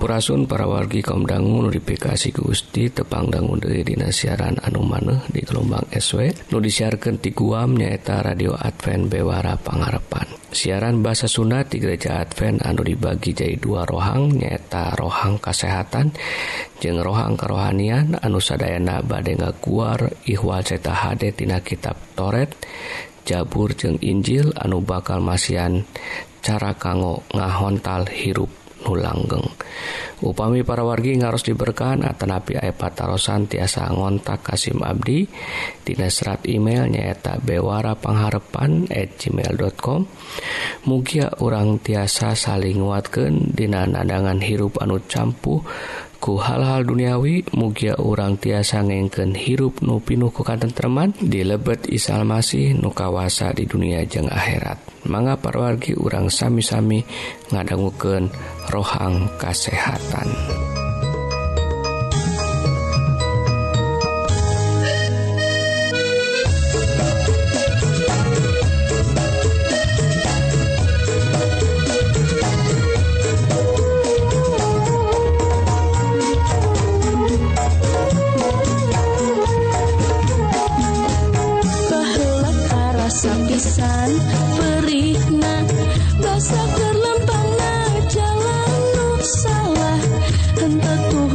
Sampurasun para wargi kaumdangu notifikasi ke Gusti tepangdangun dari dinasiaran anu maneh di gelombang SW nu disiarkan ti Guam nyaeta radio Advent Bewara Pangarepan. Siaran bahasa Sunda di gereja Advent anu dibagi jadi dua rohang nyaeta rohang kesehatan jeng rohang kerohanian anu sadayana bade ngaguar ihwal ceta HD tina kitab Toret Jabur jeng Injil anu bakal masian cara kanggo ngahontal hirup nulanggeng upami para wargi ngaros diberkahan atanapi aya patarosan tiasa ngontak Kasim Abdi Dina serat email nyaeta bewara pengharepan at gmail.com Mugia orang tiasa saling nguatkan Dina nadangan hirup anu campuh ku hal-hal duniawi mugia orang tiasa ngengken hirup nupinuh ku kanten teman dilebet isalmasih nukawasa di dunia jeng akhirat. manga parwargi urang sami-sami ngadangguken rohang kasehatan.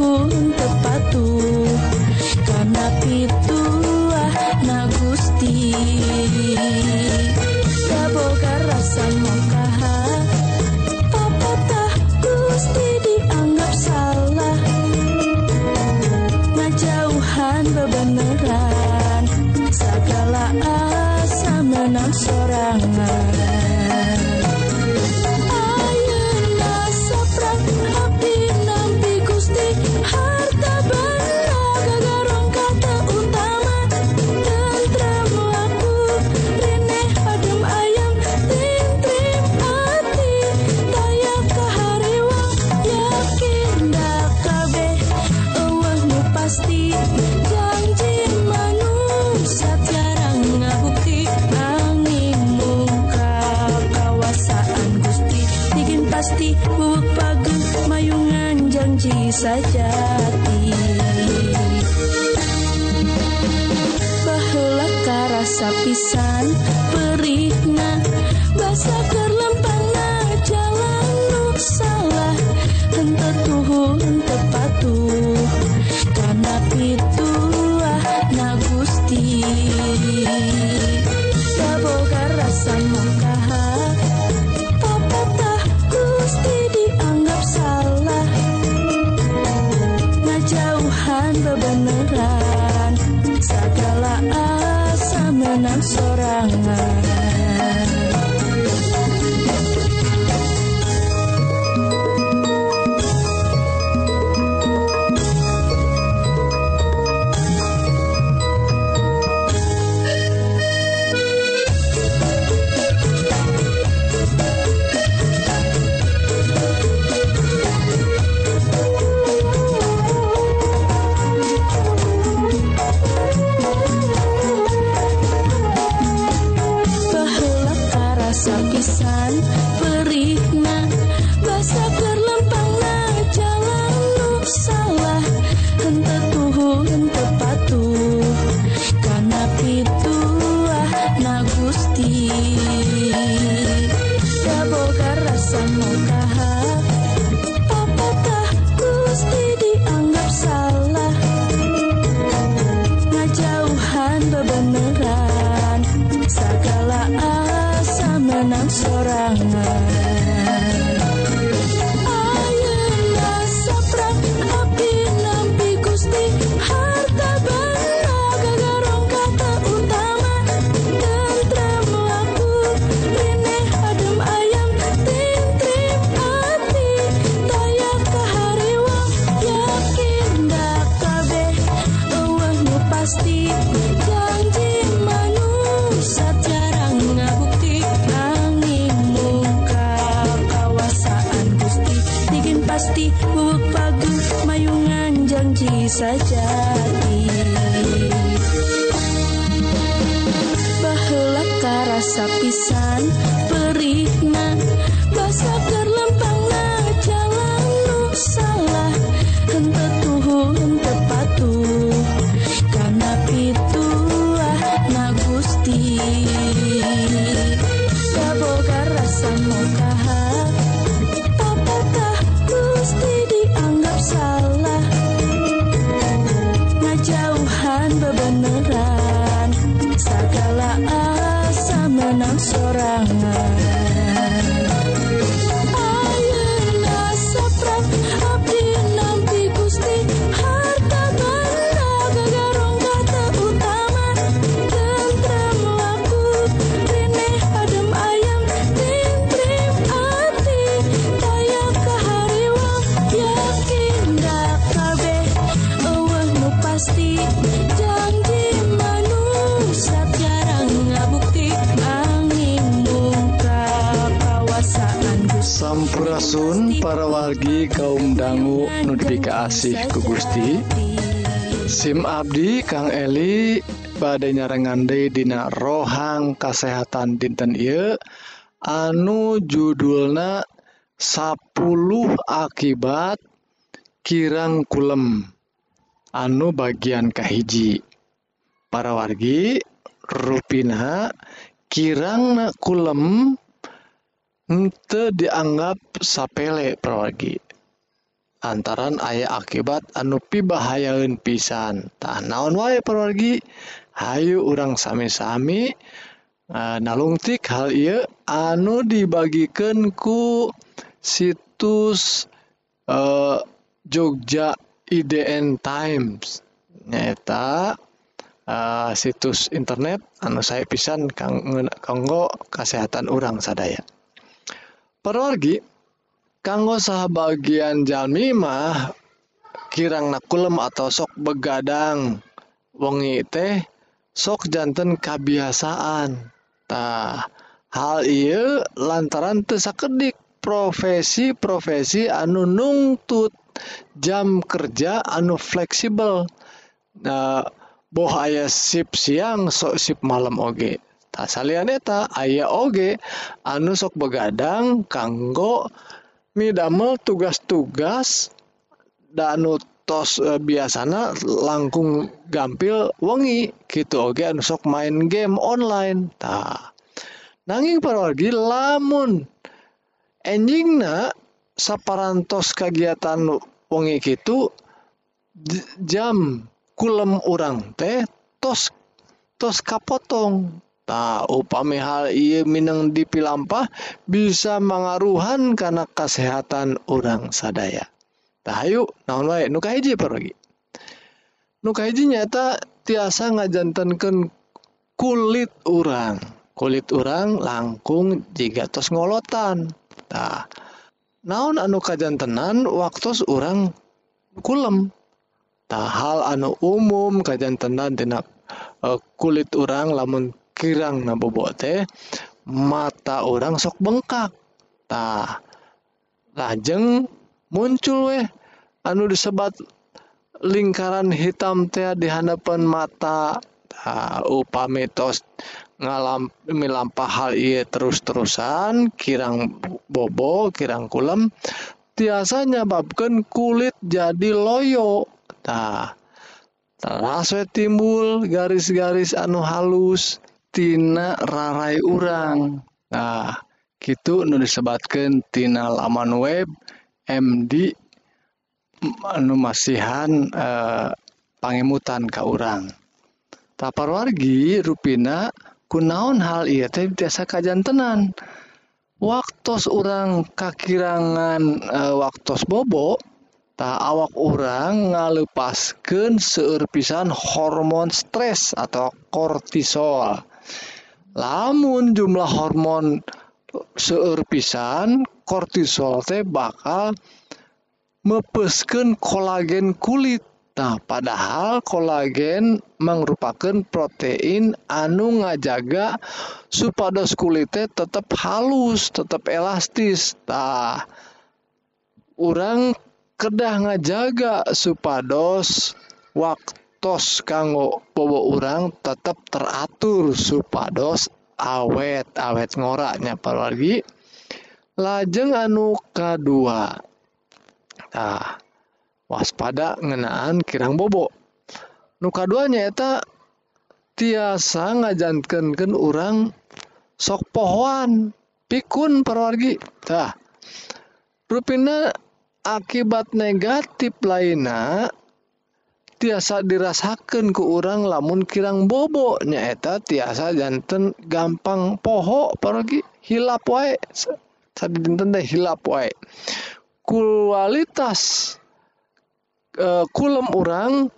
patung tepatung suci sajati. Bahula karasa pisan perihna basa dangu notifikasi ku Gusti. SIM Abdi Kang Eli badai nyarengande dina rohang kesehatan dinten I anu judulna 10 akibat kirang kulem. Anu bagian kahiji. Para wargi ruina kirang kulem dianggap sapele pergi lantaran ayah akibat anu pibahayaun pisan. Tah naon wae perwargi Hayu urang sami-sami uh, nalungtik hal ia anu dibagikan ku situs uh, Jogja IDN Times. Nyata uh, eh, situs internet anu saya pisan kanggo kesehatan orang sadaya. Perwargi kanggo sah bagian Jamimah kirang nakulm atau sok begadang. Wengi teh sokjantan kebiasaantah hal I lantaran tersakedik profesi-profesi anu nungtut jam kerja anu fleksibel. Bohaya sip siang sok sip malam Oge. Saleta aya Oge anu sok begadang kanggo midamel tugas-tugas danu tos e, biasanya langkung gampil wengi gitu. Oke okay, anu sok main game online. Tah nanging parodi lamun enjingna saparantos kegiatan wengi gitu jam kulem orang teh tos tos kapotong. Nah, upami hal ia Minang dipilampah bisa mengaruhan karena kesehatan orang sadaya. Tahayu, naon wae nu hiji pergi. Nu hiji nyata tiasa ngajantankan kulit orang. Kulit orang langkung jika tos ngolotan. Tah. naon anu kajantenan waktu orang kulem. Tahal anu umum kajantenan dina uh, eh, kulit orang lamun kirang nabobo teh mata orang sok bengkaktah lajeng muncul weh anu disebat lingkaran hitam teh di hadapan mata. Upah mitos ngalam milampah hal ia terus-terusan kirang bobo kirang kulem tiasa nyababkan kulit jadi loyo. Tah terasa timbul garis-garis anu halus tina rarai urang. Nah gitu nu disebatkan tina laman web MD anu masihan eh, pangemutan ka urang. Tapar wargi ruina kunaon hal iya teh biasa kajan tenan waktu orang kakirangan eh, e, waktu bobo tak awak orang ngalepaskan seerpisan hormon stres atau kortisol. Lamun jumlah hormon seerpisan kortisol teh bakal mepesken kolagen kulit. Nah padahal kolagen merupakan protein anu ngajaga supados kulitnya tetap halus tetap elastis. Nah orang kedah ngajaga supados waktu tos kanggo bobo urang tetap teratur supados awet awet ngoraknya apalagi. Lajeng anu kedua nah waspada ngenaan kirang bobo. Nuka duanya eta tiasa ngajankankan orang sok pohoan pikun perwargi tah rupina akibat negatif lainnya tiasa dirasakan ke orang lamun kirang bobo nyaeta tiasa jantan gampang poho pergi hilap wae. Tadi dinten deh hilap wae. Kualitas e, kulem orang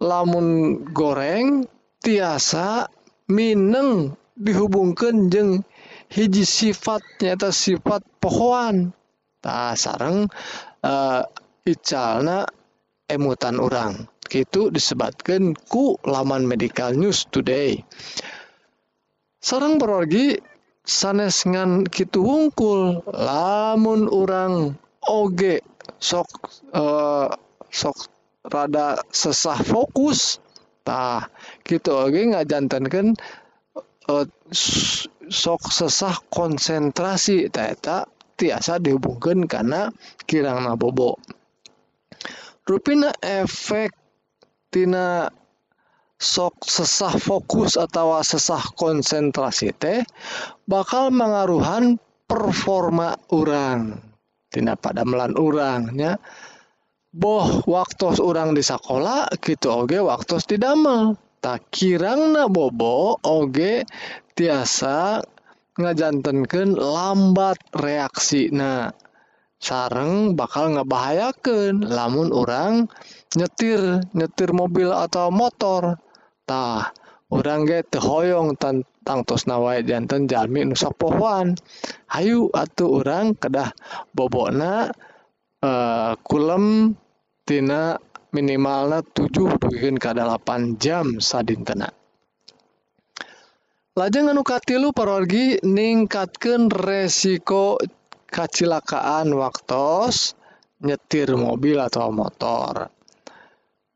lamun goreng tiasa mineng dihubungkan jeng hiji sifat nyata sifat pohoan. Tak sarang e, icalna emutan orang gitu disebatkan ku laman medical news today. Sarang perogi sanes ngan kitu wungkul lamun orang oge sok uh, sok rada sesah fokus tah gitu oge ngajantankan uh, eh, sok sesah konsentrasi taeta tiasa dihubungkan karena kirang nabobo rupina efek tina sok sesah fokus atau sesah konsentrasi teh bakal mengaruhan performa orang tina pada melan orangnya boh waktu orang di sekolah gitu oge waktu di damel. Tak kirangna bobo oge tiasa ngajantenkan lambat reaksi nah sareng bakal ngebahayakan lamun orang nyetir nyetir mobil atau motor tah orang ge hoyong tentang tos nawai jantan jalmi nusa pohoan hayu atuh orang kedah bobokna uh, kulem tina minimalna 7 bikin ke 8 jam sadintena. Lajeng anu katilu parorgi ningkatkan resiko kecelakaan waktos nyetir mobil atau motor.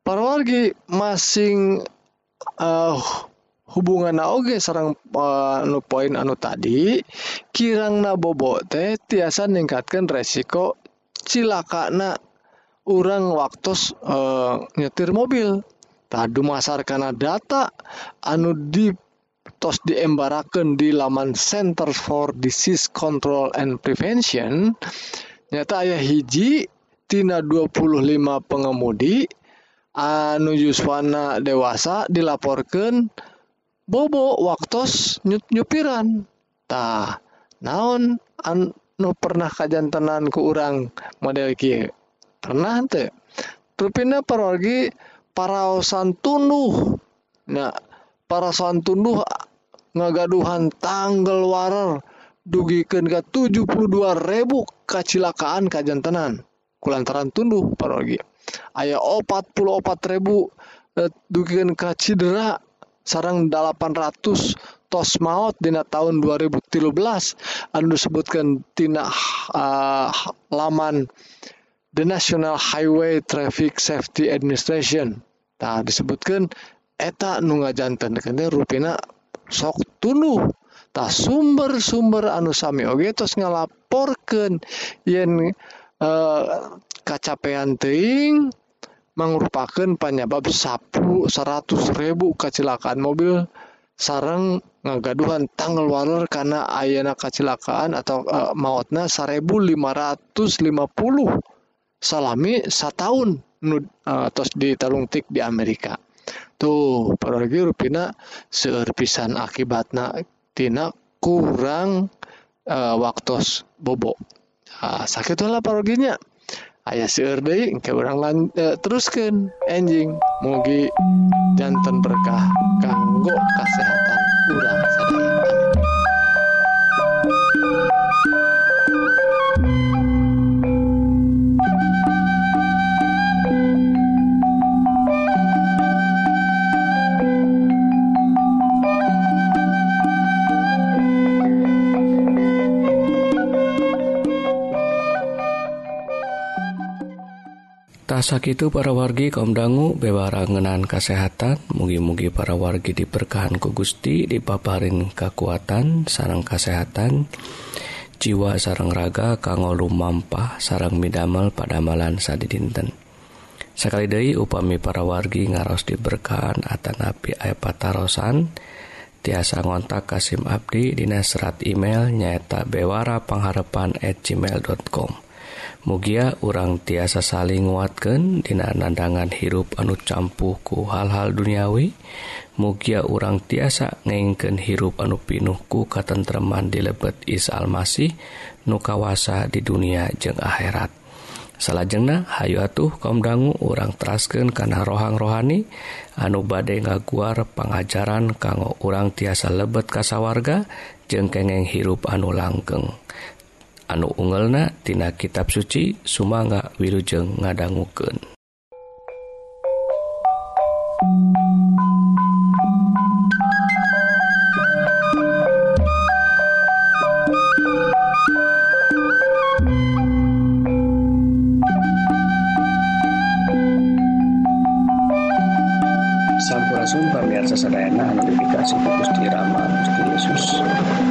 Parwargi masing uh, hubungan Oge sarang uh, poin anu tadi kirang na bobo teh tiasa meningkatkan resiko cilakana orang waktu uh, nyetir mobil. Tadi masar karena data anu di tos diembarakan di laman Center for Disease Control and Prevention nyata ayah hiji tina 25 pengemudi anu yuswana dewasa dilaporkan bobo waktos nyut nyupiran. Tah naon anu pernah kajantenan ku orang model kia pernah teh rupina parorgi paraosan tunduh. Nah paraosan tunduh ngagaduhan tanggal warer dugikan ke 72.000 kecilakaan kajjantenan Kulantaran tunuh paragi aya 44.000 dugikan ka cedera sarang 800 tos maut dina tahun 2013 anu disebutkan tina uh, laman The National Highway Traffic Safety Administration. Nah disebutkan eta nu ngajanten rupina sok tuluh. Tak sumber-sumber anu sami oge terus ngalaporkan yen eh, kacapean teing mengrupakan penyebab sapu 100 ribu kecelakaan mobil sarang ngagaduhan tanggal waler karena ayana kecelakaan atau eh, mautna 1550 salami satu tahun eh, tos di talungtik di Amerika. tuh parogi rupina seueur pisan akibatna tina kurang eh, e, waktu bobo. Nah, sakitlah paroginya ayah seueur deui engke urang lan e, teruskeun. Anjing mugi janten berkah kanggo kasehatan urang. Sadaya itu para wargi kaum dangu bewarangenan kesehatan. Mugi-mugi para wargi diberkahan ku Gusti dipaparin kekuatan sarang kesehatan. Jiwa sarang raga kanggo lumampah sarang midamel pada malan sadi dinten sekali Dei upami para wargi ngaros diberkahan Atanapi ayapatarosan tiasa ngontak Kasim Abdi Dinas serat email nyaeta bewara pengharepan at gmail.com mugia orang tiasa saling nguatkan dina nandangan hirup anu campuhku hal-hal duniawi mugia orang tiasa ngengken hirup anu pinuhku katentreman di lebet Isa Almasih nu kawasa di dunia jeung akhirat. Salahjengna Hayu atuh kaum dangu orang terasken karena rohang rohani anu badai ngaguar pengajaran kanggo orang tiasa lebet kasawarga jeng kengeng hirup anu langgeng. anu ungelna tina kitab suci Sumanga Wilujeng ngadangguken. sumpah biarsa sedayana anu dipikasi ku Gusti Rama Gusti Yesus.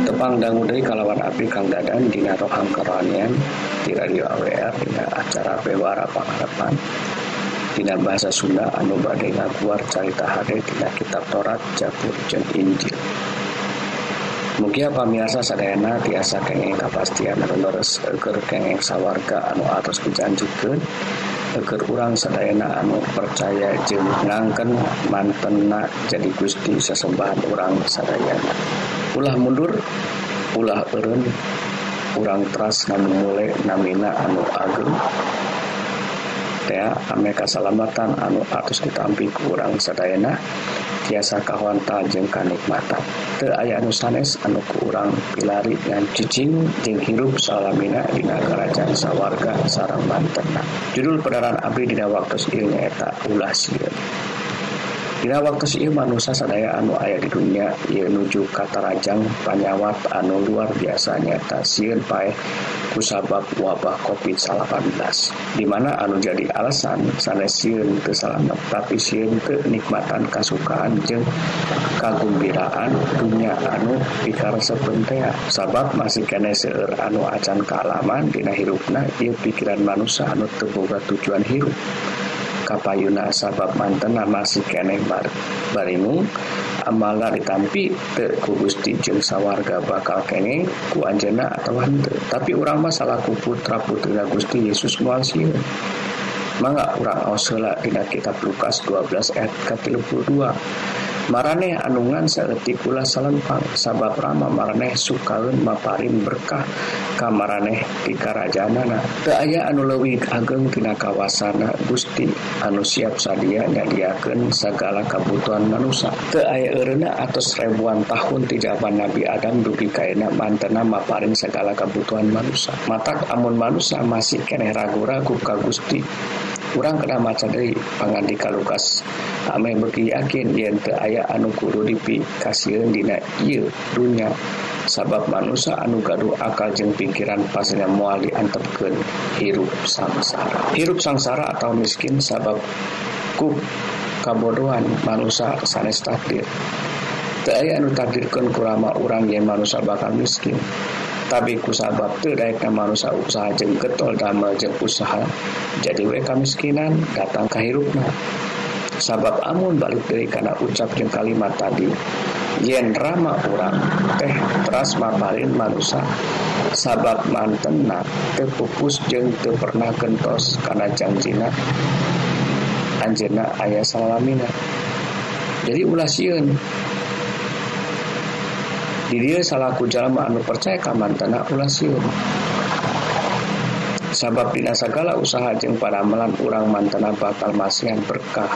Tepang dangu deui kalawan abdi Kang Dadan dina rohang karohanian di radio AWR dina acara Bewara Pengharapan dina bahasa Sunda anu badai ngaguar carita hade dina kitab Torat Jabur jeung Injil. Mugia pamiasa sadayana tiasa kengeng kapastian anu leres eger kengeng sawarga anu atos dijanjikeun teker orang sedayana anu percaya jeng ngangken mantenak jadi Gusti sesembahan orang sadayana. Ulah mundur ulah eren kurang teras nan mulai namina anu ageng. tea aneka salamatan anu atus ditampi kurang sedayana tiasa kahwanta jeng kanikmatan. Ter aya anu sanes anu kurang pilari dan cicing jeng hirup salamina dina kerajaan sawarga sarang mantenna judul pedaran abdi dina waktu ilnya eta ulah sieun Dina waktu ieu manusia sadaya anu aya di dunia ieu nuju katarajang panyawat anu luar biasa nyata sieun pae kusabab wabah COVID-19 di mana anu jadi alasan sanes sieun teu salamet tapi sieun teu nikmatan kasukaan jeung kagumbiraan dunia anu dikaresep bentea sabab masih kene seueur anu acan kaalaman dina hirupna ieu pikiran manusia anu teu boga tujuan hirup. kapayuna sabab manten masih keneh bar baringung amala ditampi te ku Gusti jeung sawarga bakal kengeng ku anjena atau hante tapi urang mah salaku putra putrina Gusti Yesus moal sieun mangga urang os heula dina kitab Lukas 12 ayat ka 32 Maraneh anungan sayatik pula salempang sabab Rama Maraneh sukaun maparin berkah kamaraneh di kerajaanana keaya anu leuwih agengtina kawasana Gusti anu siap sadia nyadiaken segala kebutuhan manusia keaya erena atas ribuan tahun tijaban Nabi Adam dugi kaina mantena maparin segala kebutuhan manusia matak amun manusia masih kene ragu-ragu ka Gusti. kurang kena maca dari pangandika Lukas ame beki yakin yen teu aya anu kudu dipikasieun dina ieu dunya sabab manusia anu gaduh akal jeung pikiran pasnya mual diantepkeun hirup samsara hirup samsara atau miskin sabab ku kabodohan manusia sanes takdir. Teu aya anu takdirkeun kurama urang yen manusia bakal miskin. tapi kusahabat tuh mereka manusia usaha jeng getol dama jeng usaha. Jadi we kemiskinan datang kahirupna sabab amun balik dari karena ucap jeng kalimat tadi yen rama orang teh teras maparin manusia. Sabab mantena terpupus jeng te pernah gentos karena janjina anjena ayah salamina. Jadi ulah sieun. diri salahku jalma anu percaya kamantana ulah siun sabab dina segala usaha jeung paramalan urang mantana bakal masihan berkah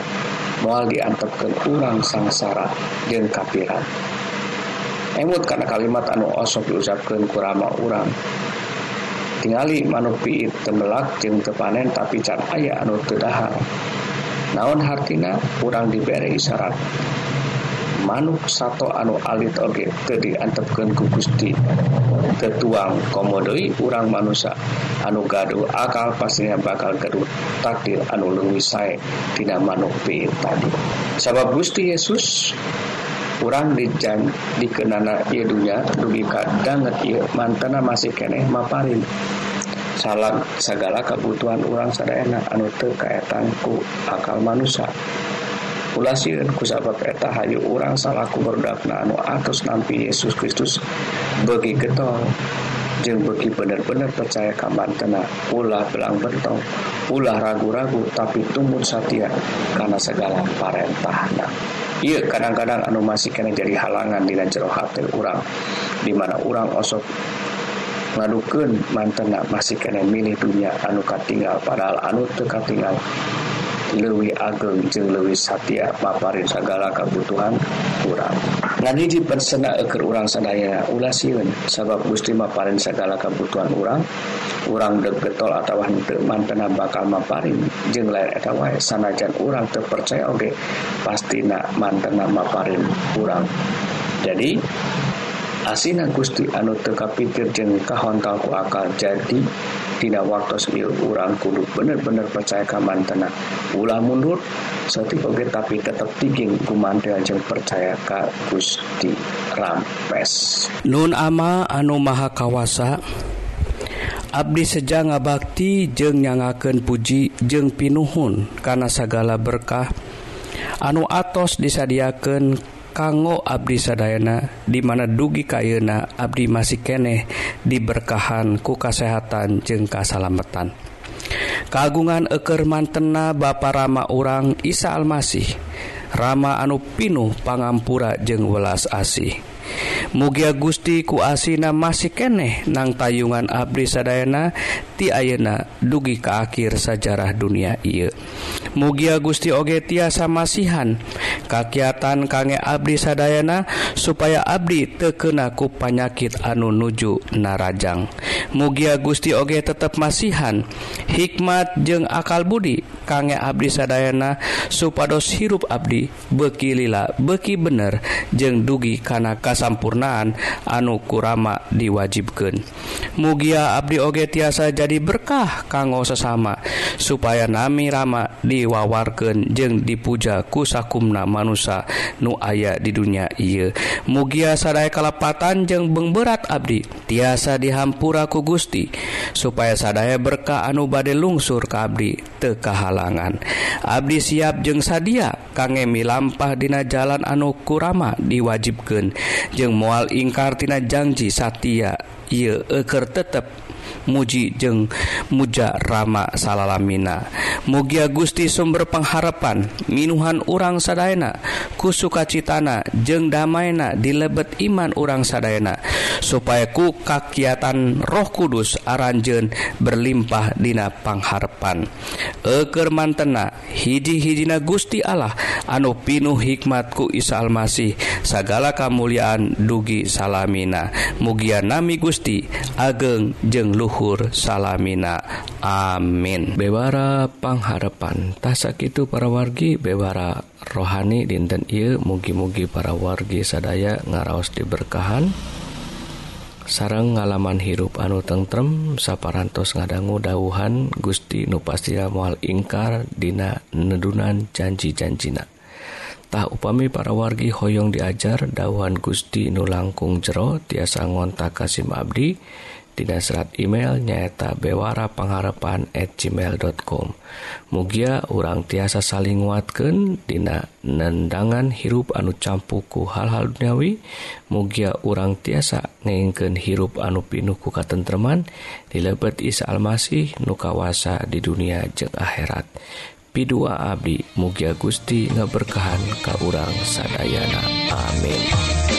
moal diantepkeun urang sangsara jeung kafiran. Emut karena kalimat anu osok diucapkeun kurama urang. Tingali manuk piit tembelak jeung kepanen tapi can aya anu teu dahar. Naon hartina? Urang diberi isyarat manuk sato anu alit oge tadi antepkan ku Gusti. Tetuang komodoi urang manusia anu gaduh akal pastinya bakal gaduh takdir anu leuwih sae tina manuk be tadi. Sabab Gusti Yesus kurang dijan dikenana ieunya dugi kadanget ieu mantana masih keneh maparin. Salam segala kebutuhan orang sadayana anu teu kaetan ku akal manusia pula siun kusapa peta hayu urang salahku berdakna anu atus nampi Yesus Kristus. Bagi getol jeng bagi benar-benar percaya kaman tena ulah belang bertong ulah ragu-ragu tapi tumbuh setia karena segala parentahna. Iya kadang-kadang anu masih kena jadi halangan di jero hati orang dimana orang osok ngadukeun mantena masih kena milih dunia anu katinggal padahal anu teu katinggal. Lewi ageng jeung Lewi Satya paparin segala kebutuhan kurang ngadi dipersena eker urang sadaya ulah siun sabab Gusti maparin segala kebutuhan urang urang deg getol atau henteu mantena bakal maparin. Jeung lain eta wae sanajan urang terpercaya oge pastina mantena maparin urang. Jadi asina Gusti anu teka pikir jeng kahontal ku akal jadi Tina waktu orang kudu bener-bener percaya kamantena ulah mundur satu oge tapi tetap tiging kumandel jeng percaya ka Gusti Rampes. Nun ama anu maha kawasa Abdi seja ngabakti jeung nyangaken puji jeung pinuhun karena segala berkah. Anu atos disadiakan kanggo Abdi Sadayana dimana dugi kayuna Abdi masih keneh diberkahan ku kasehatan jeung kasalametan kagungan eker mantena ba Rama orang Isa Almasih Rama anu Pinuh pangampura jeung welas asih Mugia Gusti ku asina masih keneh nang tayungan Abdi Sadayana ti Ayeuna dugi ke akhir sajarah dunia Ieu. Mugia Gusti Oge tiasa masihan kakiatan kangge Abdi Sadayana supaya Abdi tekenaku panyakit anu nuju narajang. Mugia Gusti Oge tetap masihan. Hikmat jeung akal budi kangge Abdi Sadayana supados hirup Abdi bekilila beki bener jeung dugi kana kasampurnaan anu kurama diwajibkan Mugia Abdi Oge tiasa jadi berkah kanggo sesama supaya nami Rama diwawarken jeung dipuja kusakumna manusia nu aya di dunia ia mugia sadaya kalepatan jeung bengberat Abdi. Tiasa dihampuraku Gusti supaya sadaya berkah anu bade lungsur ke Abdi tekahalangan Abdi siap jeung sadia kangemi milampah dina jalan anu kurama diwajibkan jeung mual ingkartina janji Satya ia eker tetap muji jeung muja Rama salalamina. Mugia Gusti sumber pengharapan minuhan urang Sadayana ku sukacitana jeung damaina di lebet iman urang Sadayana supaya ku kakiatan roh kudus aranjen berlimpah dina pangharpan eker mantena hiji-hijina Gusti Allah anu pinuh hikmatku Isa Almasih segala kemuliaan dugi salamina. Mugia nami Gusti ageng jeng luhur salamina. Amin. Bewara pangharepan tasak itu para wargi bewara rohani dinten il mugi-mugi para wargi sadaya ngaraos diberkahan. Sarang ngalaman hirup anu tentrem saparantos ngadanggu dauhan Gusti nupastia mual ingkar dina nedunan janji-janjina. Tah upami para wargi hoyong diajar dauhan Gusti nu langkung jero tiasa ngontak Kasim Abdi. dan Dina serat email nyaeta bewara pengharapan at gmail.com Mugia urang tiasa saling nguatkan Dina nendangan hirup anu campuku hal-hal duniawi. Mugia urang tiasa ngengken hirup anu pinuku katentreman dilebet Isa Almasih nukawasa di dunia jeng akhirat. Pidua Abdi Mugia Gusti ngeberkahan ka urang sadayana. Amin.